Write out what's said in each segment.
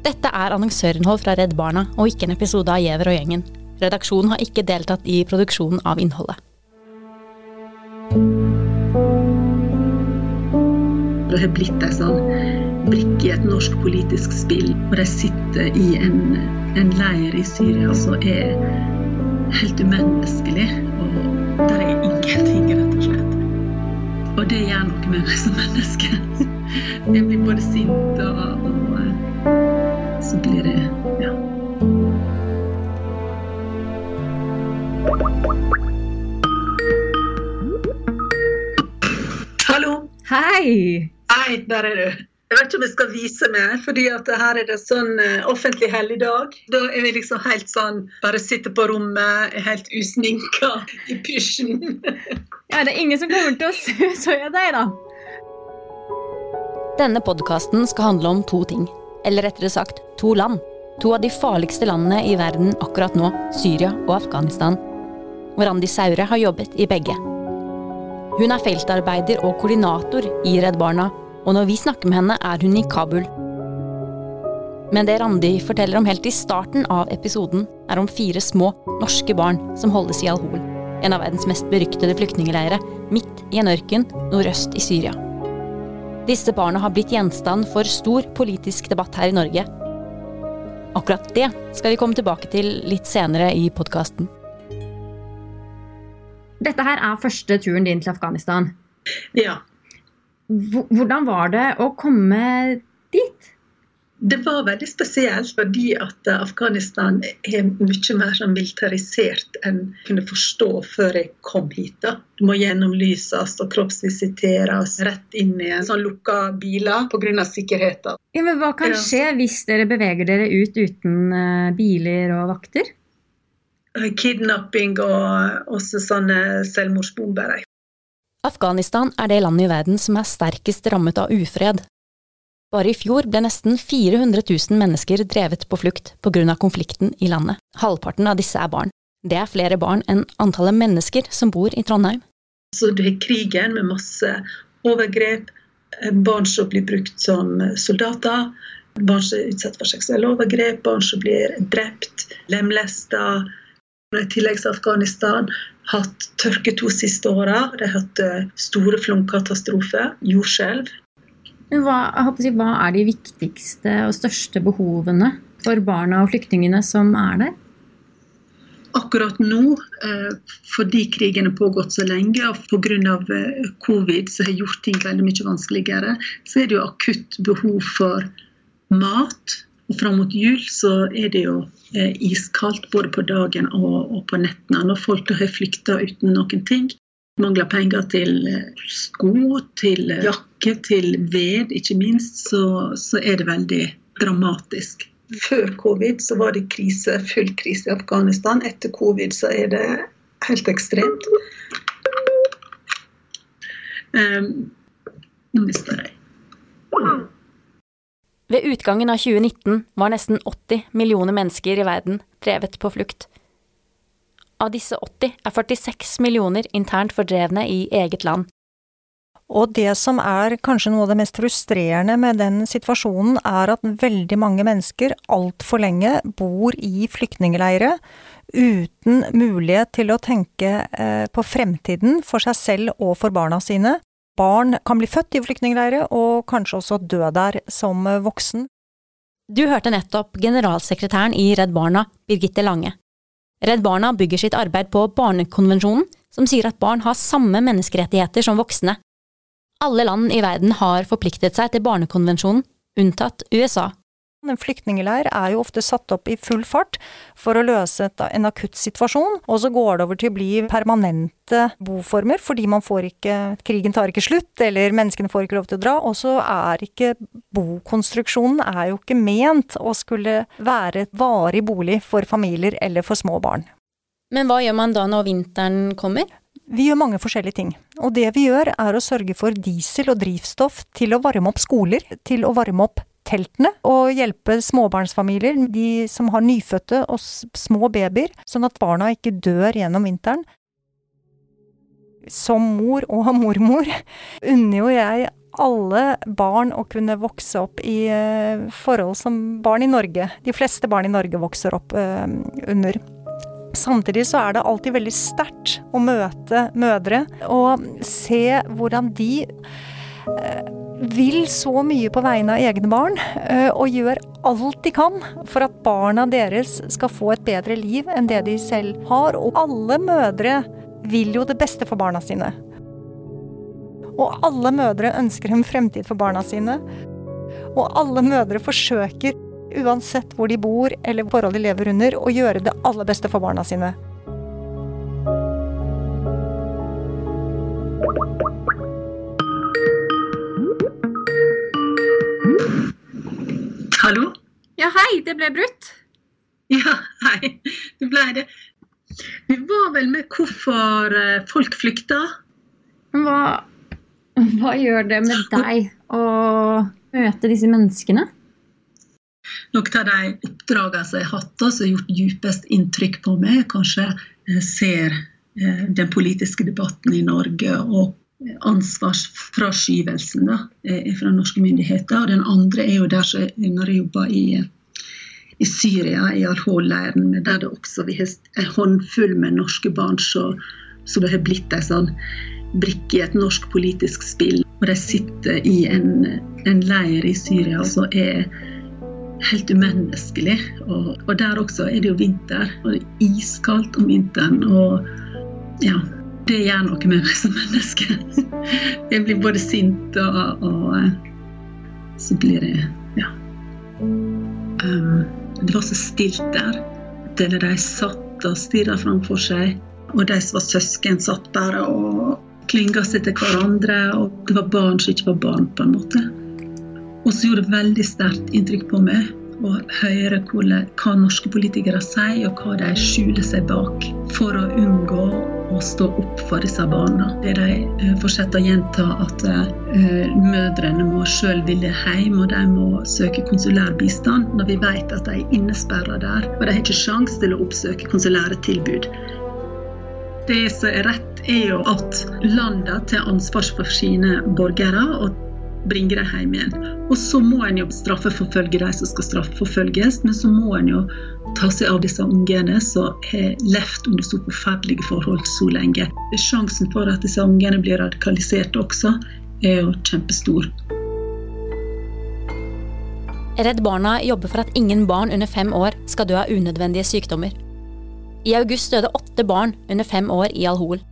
Dette er annonsørinnhold fra Redd Barna, og ikke en episode av Giæver og gjengen. Redaksjonen har ikke deltatt i produksjonen av innholdet. Det har blitt en sånn brikke i et norsk politisk spill. Og de sitter i en, en leir i Syria som er helt umenneskelig. Og der er ingenting, rett og slett. Og det gjør noe med meg som menneske. Jeg blir både sint og så blir det ja. Hallo. Hei! Hei, der er du. Jeg vet ikke om jeg skal vise meg, fordi her er det sånn uh, offentlig helligdag. Da er vi liksom helt sånn Bare sitter på rommet, er helt usminka i pysjen. Ja, det er ingen som kommer til å se så jeg deg, da. Denne podkasten skal handle om to ting. Eller rettere sagt to land. To av de farligste landene i verden akkurat nå, Syria og Afghanistan. Og Randi Saure har jobbet i begge. Hun er feltarbeider og koordinator i Redd Barna, og når vi snakker med henne, er hun i Kabul. Men det Randi forteller om helt i starten av episoden, er om fire små norske barn som holdes i Al-Hol, en av verdens mest beryktede flyktningleirer, midt i en ørken nordøst i Syria. Disse barna har blitt gjenstand for stor politisk debatt her i Norge. Akkurat det skal vi komme tilbake til litt senere i podkasten. Dette her er første turen din til Afghanistan. Ja. Hvordan var det å komme dit? Det var veldig spesielt fordi at Afghanistan er mye mer sånn militarisert enn jeg kunne forstå før jeg kom hit. da. Du må gjennomlyses og kroppsvisiteres rett inn i en sånn lukka biler pga. sikkerheten. Ja, men Hva kan Ja. skje hvis dere beveger dere ut uten eh, biler og vakter? Kidnapping og også sånne selvmordsbomber. Afghanistan er det landet i verden som er sterkest rammet av ufred. Bare i fjor ble nesten 400 000 mennesker drevet på flukt pga. konflikten i landet. Halvparten av disse er barn. Det er flere barn enn antallet mennesker som bor i Trondheim. Så det er krigen med masse overgrep, barn som blir brukt som soldater, barn som er utsatt for seksuelle overgrep, barn som blir drept, lemlesta. I tillegg har Afghanistan hatt tørke to siste åra. De har hatt store flomkatastrofer, jordskjelv. Men hva, si, hva er de viktigste og største behovene for barna og flyktningene som er der? Akkurat nå, eh, fordi krigen har pågått så lenge og pga. covid som har gjort ting veldig mye vanskeligere, så er det jo akutt behov for mat. Og Fram mot jul så er det jo eh, iskaldt både på dagen og på nettene. Når folk har flykta uten noen ting. Mangler penger til eh, sko, til eh, jakke, til ved, ikke minst, så, så er det veldig dramatisk. Før covid så var det krise, full krise i Afghanistan. Etter covid så er det helt ekstremt. Um, nå mister jeg. Ved utgangen av 2019 var nesten 80 millioner mennesker i verden drevet på flukt. Av disse 80 er 46 millioner internt fordrevne i eget land. Og det som er kanskje noe av det mest frustrerende med den situasjonen, er at veldig mange mennesker altfor lenge bor i flyktningleire uten mulighet til å tenke eh, på fremtiden for seg selv og for barna sine. Barn kan bli født i flyktningleire, og kanskje også dø der som voksen. Du hørte nettopp generalsekretæren i Redd Barna, Birgitte Lange. Redd Barna bygger sitt arbeid på Barnekonvensjonen, som sier at barn har samme menneskerettigheter som voksne. Alle land i verden har forpliktet seg til Barnekonvensjonen, unntatt USA. En flyktningleir er jo ofte satt opp i full fart for å løse en akutt situasjon, og så går det over til å bli permanente boformer, fordi man får ikke Krigen tar ikke slutt, eller menneskene får ikke lov til å dra, og så er ikke bokonstruksjonen er jo ikke ment å skulle være et varig bolig for familier eller for små barn. Men hva gjør man da når vinteren kommer? Vi gjør mange forskjellige ting. Og det vi gjør, er å sørge for diesel og drivstoff til å varme opp skoler, til å varme opp teltene, og hjelpe småbarnsfamilier, de som har nyfødte og små babyer, sånn at barna ikke dør gjennom vinteren. Som mor og mormor unner jo jeg alle barn å kunne vokse opp i uh, forhold som barn i Norge, de fleste barn i Norge vokser opp uh, under. Samtidig så er det alltid veldig sterkt å møte mødre og se hvordan de uh, vil så mye på vegne av egne barn, og gjør alt de kan for at barna deres skal få et bedre liv enn det de selv har. Og alle mødre vil jo det beste for barna sine. Og alle mødre ønsker en fremtid for barna sine. Og alle mødre forsøker, uansett hvor de bor eller forhold de lever under, å gjøre det aller beste for barna sine. Hei, det ble brutt. Ja, hei. Det ble det. Vi var vel med hvorfor eh, folk flykta. Hva, hva gjør det med deg å møte disse menneskene? Noen av de oppdragene som jeg har hatt, som har gjort djupest inntrykk på meg, kanskje eh, ser eh, den politiske debatten i Norge og ansvarsfraskyvelsen da, fra norske myndigheter. Og den andre er jo der når jeg jobber i i Syria, i Al-Hol-leiren, der det også vi har en håndfull med norske barn så, det har blitt en sånn brikke i et norsk politisk spill. Og de sitter i en, en leir i Syria som er helt umenneskelig. Og, og, der også er det jo vinter, og det er iskaldt om vinteren. Og ja, det gjør noe med meg som menneske. Jeg blir både sint og, og så blir det ja. Um, det var så stilt der. Eller De satt og stirra framfor seg. Og de som var søsken, satt bare og klynga seg til hverandre. Og det var barn som ikke var barn, på en måte. Og så gjorde det veldig sterkt inntrykk på meg å høre hva norske politikere sier, og hva de skjuler seg bak for å unngå å stå opp for disse barna. Det de eh, fortsetter å gjenta at uh, mødrene må sjøl ville hjem, og de må søke konsulær bistand, når vi vet at de er innesperra der. Og de har ikke sjanse til å oppsøke konsulære tilbud. Det som er rett, er jo at landene tar ansvar for sine borgere. og bringe dem hjem igjen. Og så må en jo straffeforfølge de som skal straffeforfølges, men så må en jo ta seg av disse ungene som har levd under så forferdelige forhold så lenge. Sjansen for at disse ungene blir radikalisert også, er jo kjempestor. Redd Barna jobber for at ingen barn under fem år skal dø av unødvendige sykdommer. I august døde åtte barn under fem år i Al-Hol.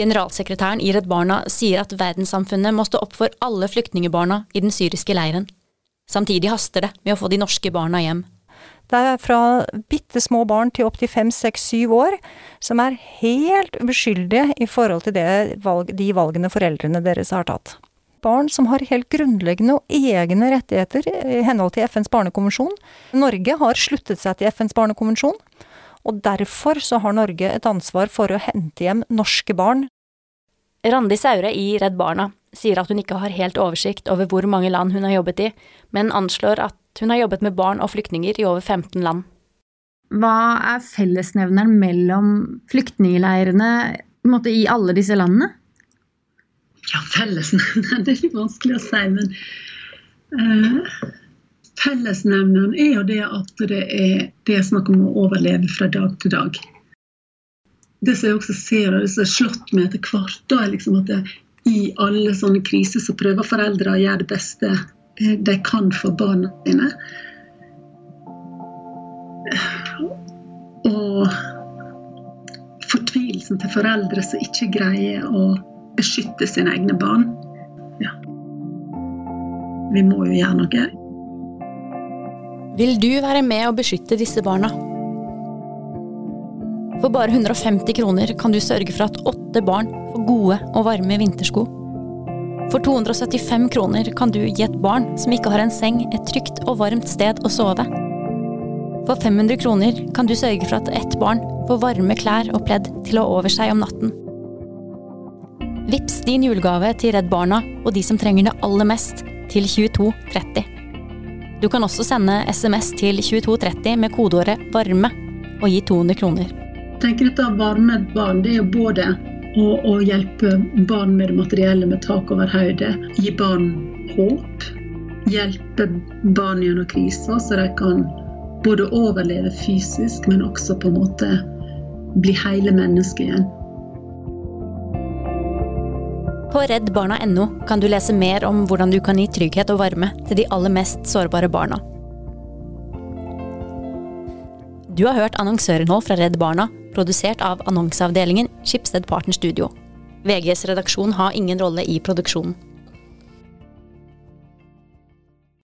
Generalsekretæren i Redd Barna sier at verdenssamfunnet må stå opp for alle flyktningebarna i den syriske leiren. Samtidig haster det med å få de norske barna hjem. Det er fra bitte små barn til opptil fem, seks, syv år som er helt uskyldige i forhold til valg, de valgene foreldrene deres har tatt. Barn som har helt grunnleggende og egne rettigheter i henhold til FNs barnekonvensjon. Norge har sluttet seg til FNs barnekonvensjon. Og derfor så har Norge et ansvar for å hente hjem norske barn. Randi Saure i Redd Barna sier at hun ikke har helt oversikt over hvor mange land hun har jobbet i, men anslår at hun har jobbet med barn og flyktninger i over 15 land. Hva er fellesnevneren mellom flyktningleirene i alle disse landene? Ja, fellesnevneren Det er litt vanskelig å si, men uh, Fellesnevneren er jo det at det er, det er snakk om å overleve fra dag til dag. Det som jeg også ser, og det som har slått meg etter hvert, da, er liksom at det, i alle sånne kriser så prøver foreldre å gjøre det beste eh, de kan for barna sine. Og fortvilelsen til foreldre som ikke greier å beskytte sine egne barn. Ja. Vi må jo gjøre noe. Vil du være med å beskytte disse barna? For bare 150 kroner kan du sørge for at åtte barn får gode og varme vintersko. For 275 kroner kan du gi et barn som ikke har en seng, et trygt og varmt sted å sove. For 500 kroner kan du sørge for at ett barn får varme klær og pledd til å over seg om natten. Vips din julegave til Redd Barna og de som trenger det aller mest, til 2230. Du kan også sende SMS til 2230 med kodeåret 'varme' og gi 200 kroner. Jeg tenker dette Varme barn det er både å, å, hjelpe barn med det materielle, med tak over hodet. Gi barn håp. Hjelpe barn gjennom kriser, så de kan både overleve fysisk, men også på en måte bli hele mennesket igjen. På reddbarna.no kan du lese mer om hvordan du kan gi trygghet og varme til de aller mest sårbare barna. Du har hørt annonsørinnhold fra Redd Barna, produsert av annonseavdelingen Schibsted Partner Studio. VGs redaksjon har ingen rolle i produksjonen.